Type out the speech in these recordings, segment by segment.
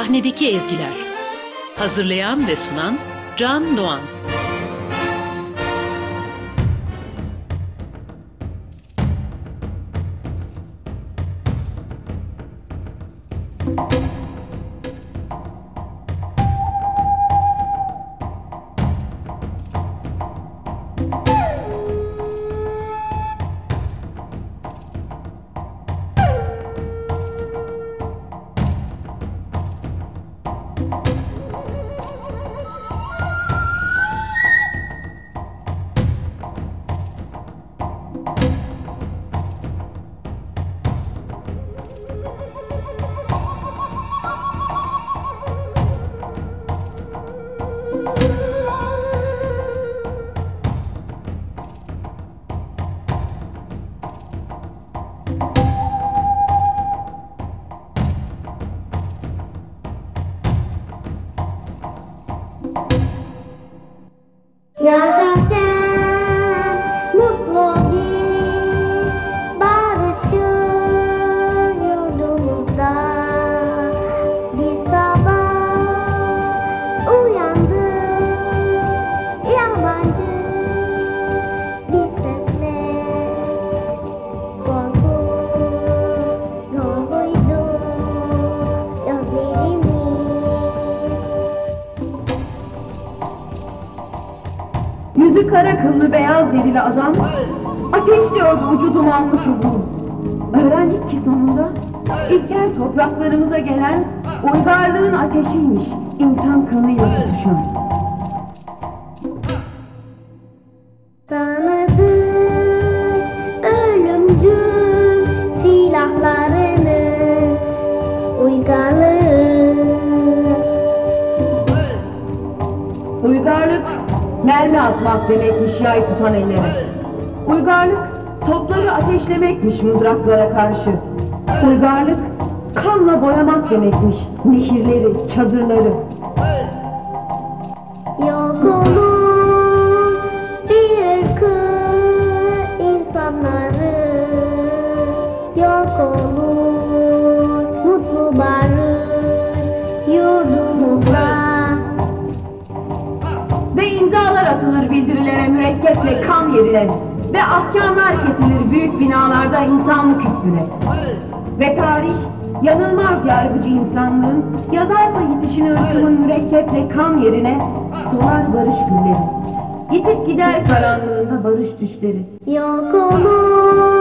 Sahnedeki Ezgiler. Hazırlayan ve sunan Can Doğan. Yaşarken beyaz derili adam ateşliyordu ucu dumanlı çubuğu. Öğrendik ki sonunda ilkel topraklarımıza gelen uygarlığın ateşiymiş insan kanıyla tutuşan. Mermi atmak demekmiş yay tutan ellere. Uygarlık topları ateşlemekmiş mızraklara karşı. Uygarlık kanla boyamak demekmiş nehirleri, çadırları. yok olur mürekkeple kan yerine Ve ahkamlar kesilir büyük binalarda insanlık üstüne. Ve tarih yanılmaz yargıcı insanlığın Yazarsa yitişini ırkımın mürekkeple kan yerine Solar barış gülleri Yitip gider karanlığında barış düşleri. Yok olur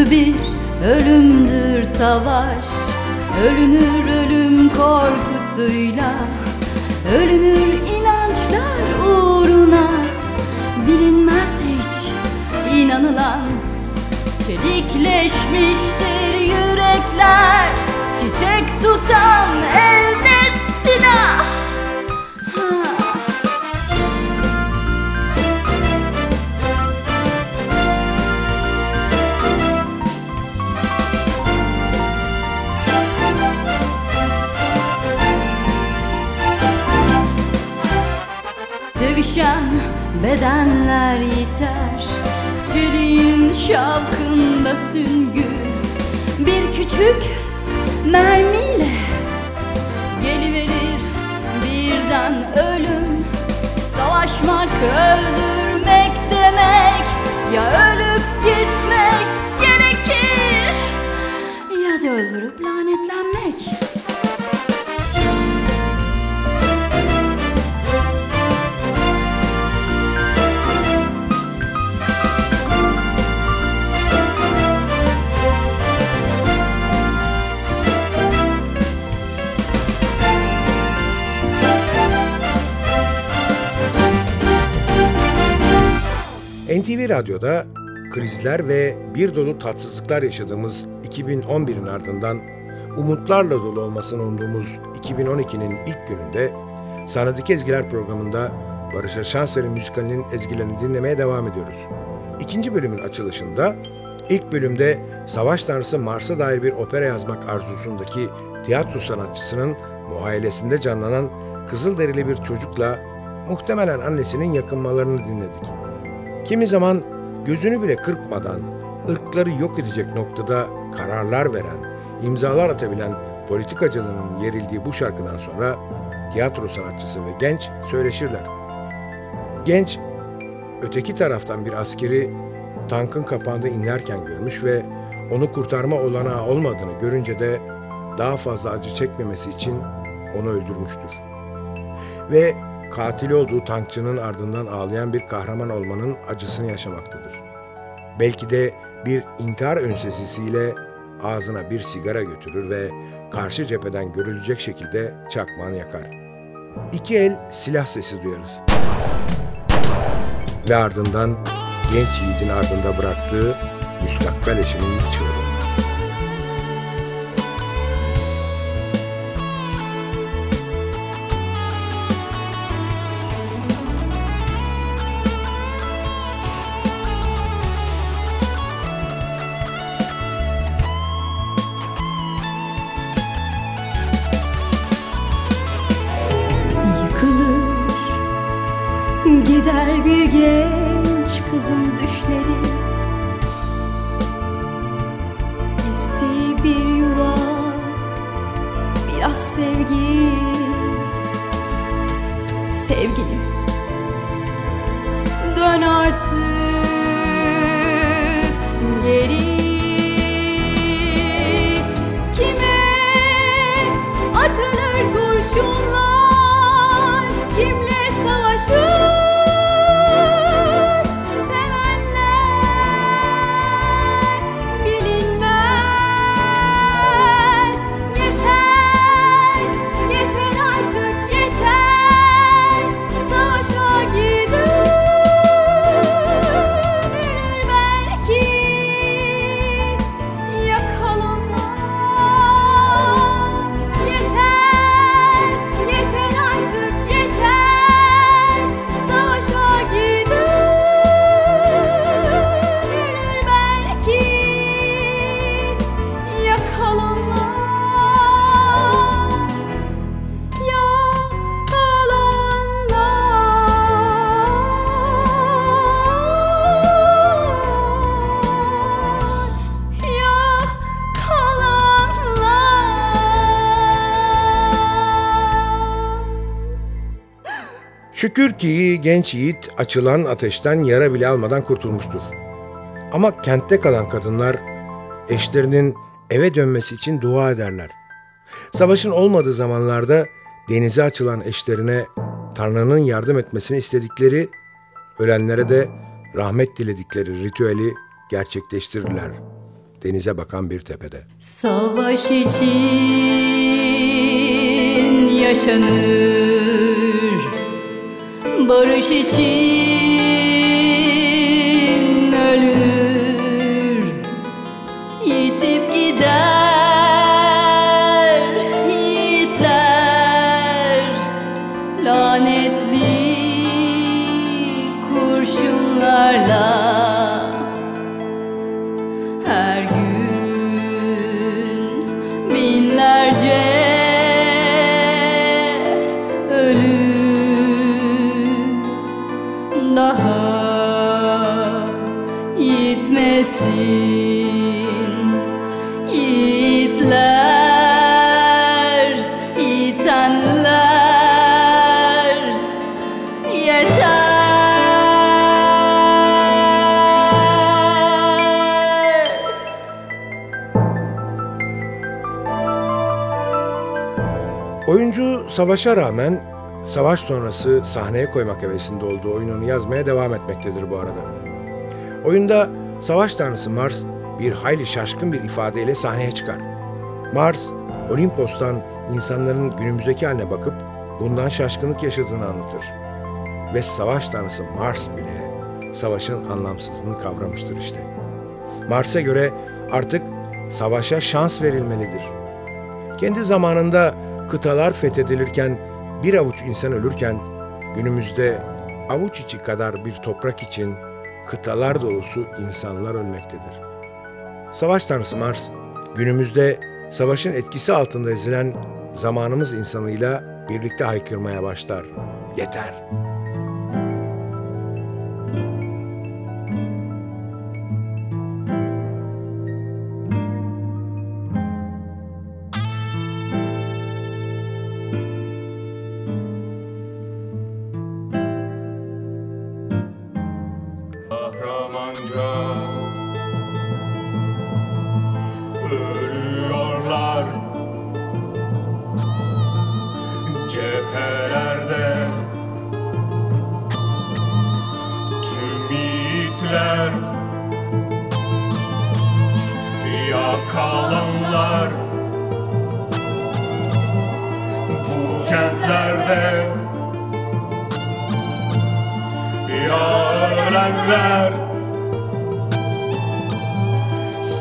Süslü bir ölümdür savaş. Ölünür ölüm korkusuyla. Ölünür inançlar uğruna. Bilinmez hiç inanılan. Çelikleşmiştir yürekler. Çiçek tutan elde silah Sevişen bedenler yeter. Çeliğin şavkında süngü Bir küçük mermiyle Geliverir. Birden ölüm Savaşmak öldürmek demek Ya ölüp gitmek gerekir Ya da öldürüp lanetlenmek NTV Radyo'da krizler ve bir dolu tatsızlıklar yaşadığımız 2011'in ardından umutlarla dolu olmasını umduğumuz 2012'nin ilk gününde Sahnedik Ezgiler programında Barış'a Şans Verin müzikalinin ezgilerini dinlemeye devam ediyoruz. İkinci bölümün açılışında ilk bölümde Savaş Tanrısı Mars'a dair bir opera yazmak arzusundaki tiyatro sanatçısının muhayyelesinde canlanan kızılderili bir çocukla muhtemelen annesinin yakınmalarını dinledik. Kimi zaman gözünü bile kırpmadan ırkları yok edecek noktada kararlar veren, imzalar atabilen politikacılığının yerildiği bu şarkıdan sonra tiyatro sanatçısı ve genç söyleşirler. Genç, öteki taraftan bir askeri tankın kapağında inlerken görmüş ve onu kurtarma olanağı olmadığını görünce de daha fazla acı çekmemesi için onu öldürmüştür. Ve katil olduğu tankçının ardından ağlayan bir kahraman olmanın acısını yaşamaktadır. Belki de bir intihar önsesisiyle ağzına bir sigara götürür ve karşı cepheden görülecek şekilde çakmağını yakar. İki el silah sesi duyarız. Ve ardından genç yiğidin ardında bıraktığı müstakbel eşinin çığlığı. Artık geri. Kime atılır kurşunlar Şükür ki genç yiğit açılan ateşten yara bile almadan kurtulmuştur. Ama kentte kalan kadınlar eşlerinin eve dönmesi için dua ederler. Savaşın olmadığı zamanlarda denize açılan eşlerine Tanrı'nın yardım etmesini istedikleri, ölenlere de rahmet diledikleri ritüeli gerçekleştirirler. Denize bakan bir tepede. Savaş için yaşanır Barış için savaşa rağmen savaş sonrası sahneye koymak hevesinde olduğu oyununu yazmaya devam etmektedir bu arada. Oyunda savaş tanrısı Mars bir hayli şaşkın bir ifadeyle sahneye çıkar. Mars, Olimpos'tan insanların günümüzdeki haline bakıp bundan şaşkınlık yaşadığını anlatır. Ve savaş tanrısı Mars bile savaşın anlamsızlığını kavramıştır işte. Marx'a göre artık savaşa şans verilmelidir. Kendi zamanında kıtalar fethedilirken bir avuç insan ölürken günümüzde avuç içi kadar bir toprak için kıtalar dolusu insanlar ölmektedir. Savaş tanrısı Mars, günümüzde savaşın etkisi altında ezilen zamanımız insanıyla birlikte haykırmaya başlar. Yeter!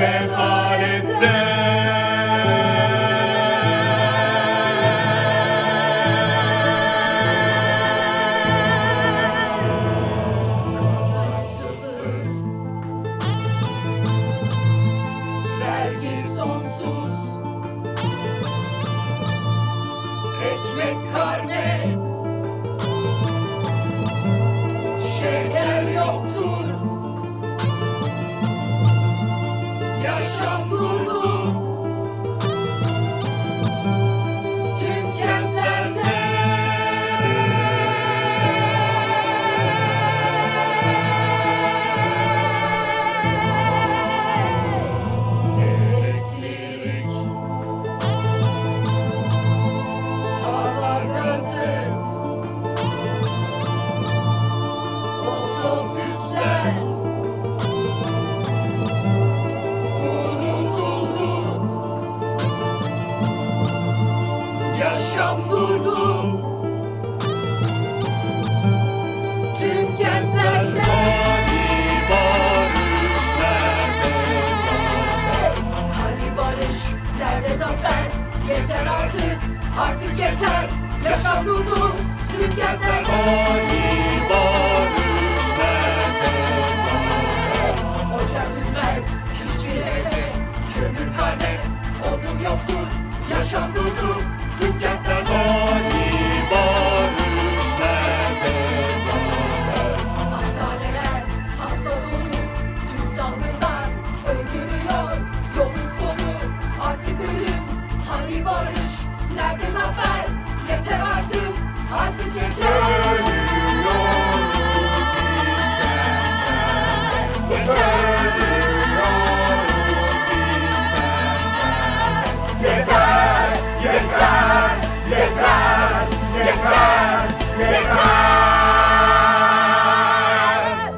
sefaletten. Yaşa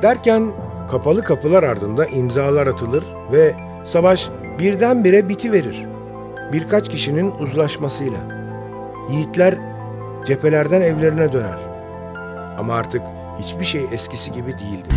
Derken kapalı kapılar ardında imzalar atılır ve savaş birdenbire bitiverir. Birkaç kişinin uzlaşmasıyla. Yiğitler cephelerden evlerine döner. Ama artık hiçbir şey eskisi gibi değildi.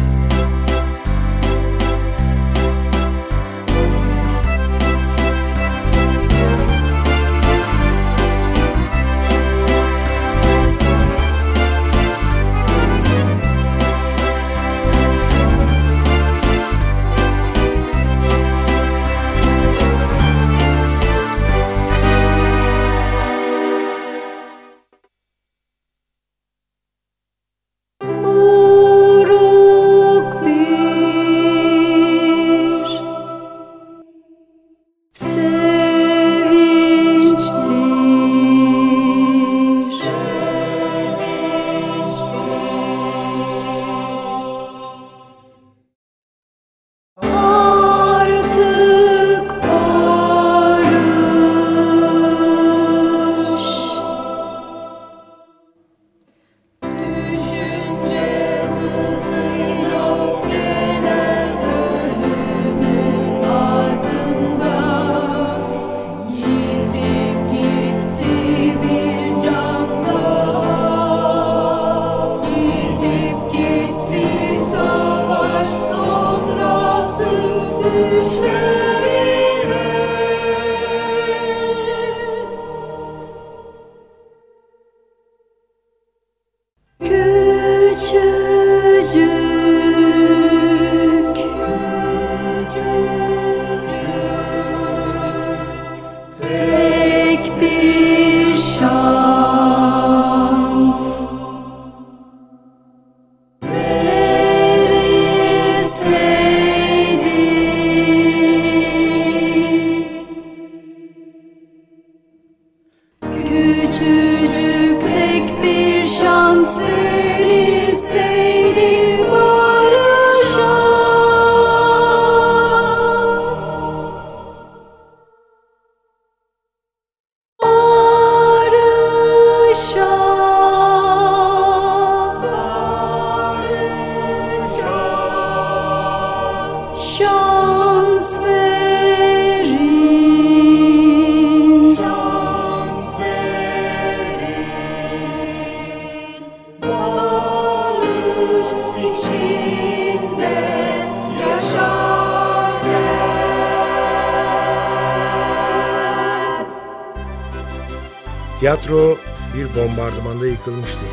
Tiyatro bir bombardımanda yıkılmıştır.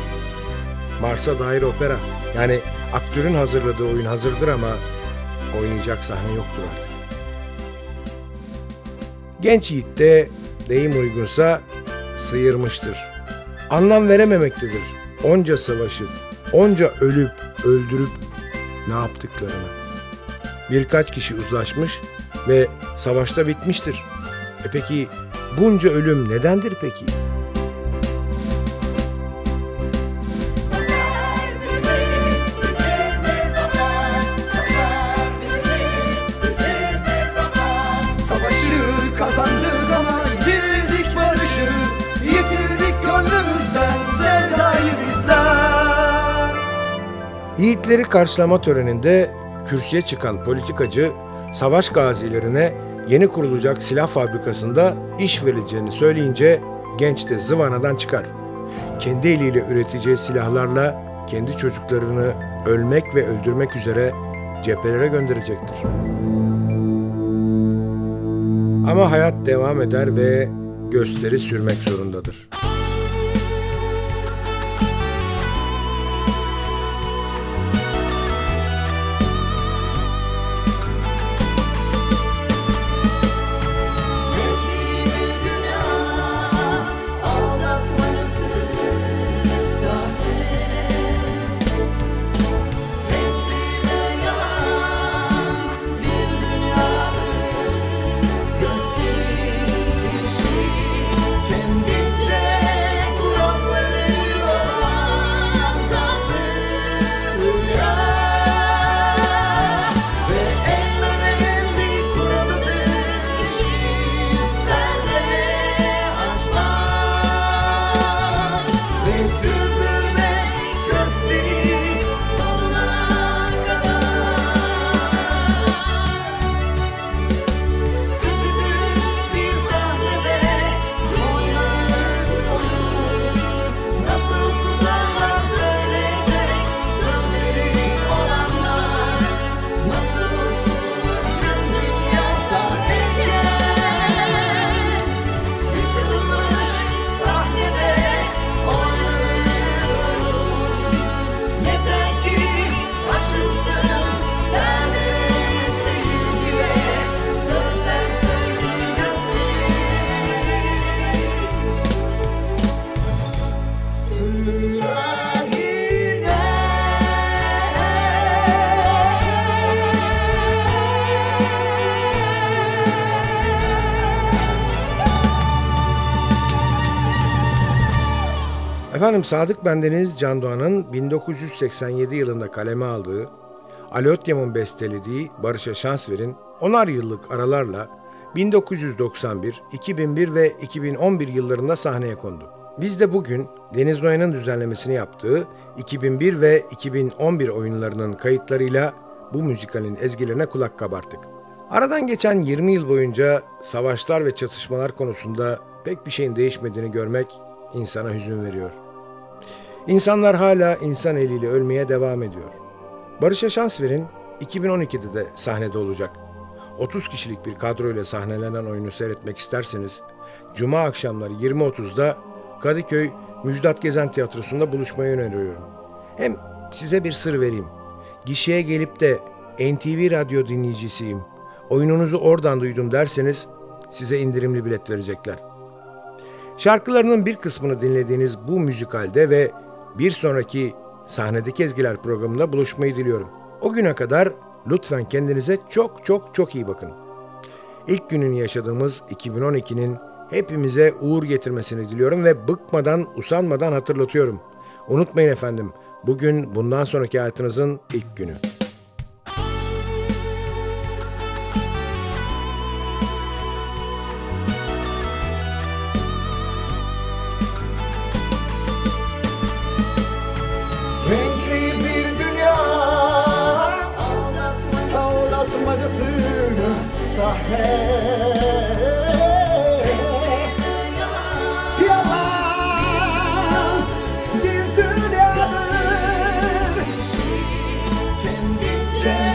Mars'a dair opera. Yani aktörün hazırladığı oyun hazırdır ama oynayacak sahne yoktur artık. Genç yiğit de deyim uygunsa sıyırmıştır. Anlam verememektedir. Onca savaşı, onca ölüp öldürüp ne yaptıklarını. Birkaç kişi uzlaşmış ve savaşta bitmiştir. E peki bunca ölüm nedendir peki? Yiğitleri karşılama töreninde kürsüye çıkan politikacı savaş gazilerine yeni kurulacak silah fabrikasında iş verileceğini söyleyince genç de zıvanadan çıkar. Kendi eliyle üreteceği silahlarla kendi çocuklarını ölmek ve öldürmek üzere cephelere gönderecektir. Ama hayat devam eder ve gösteri sürmek zorundadır. Efendim Sadık Bendeniz Can Doğan'ın 1987 yılında kaleme aldığı, Ali Ötyam'ın bestelediği Barış'a Şans Verin, onar yıllık aralarla 1991, 2001 ve 2011 yıllarında sahneye kondu. Biz de bugün Deniz Noyan'ın düzenlemesini yaptığı 2001 ve 2011 oyunlarının kayıtlarıyla bu müzikalin ezgilerine kulak kabarttık. Aradan geçen 20 yıl boyunca savaşlar ve çatışmalar konusunda pek bir şeyin değişmediğini görmek insana hüzün veriyor. İnsanlar hala insan eliyle ölmeye devam ediyor. Barış'a şans verin 2012'de de sahnede olacak. 30 kişilik bir kadroyla sahnelenen oyunu seyretmek isterseniz Cuma akşamları 20.30'da Kadıköy Müjdat Gezen Tiyatrosu'nda buluşmayı öneriyorum. Hem size bir sır vereyim. Gişeye gelip de NTV Radyo dinleyicisiyim, oyununuzu oradan duydum derseniz size indirimli bilet verecekler. Şarkılarının bir kısmını dinlediğiniz bu müzikalde ve bir sonraki Sahnedeki Ezgiler programında buluşmayı diliyorum. O güne kadar lütfen kendinize çok çok çok iyi bakın. İlk gününü yaşadığımız 2012'nin hepimize uğur getirmesini diliyorum ve bıkmadan, usanmadan hatırlatıyorum. Unutmayın efendim, bugün bundan sonraki hayatınızın ilk günü. Christian.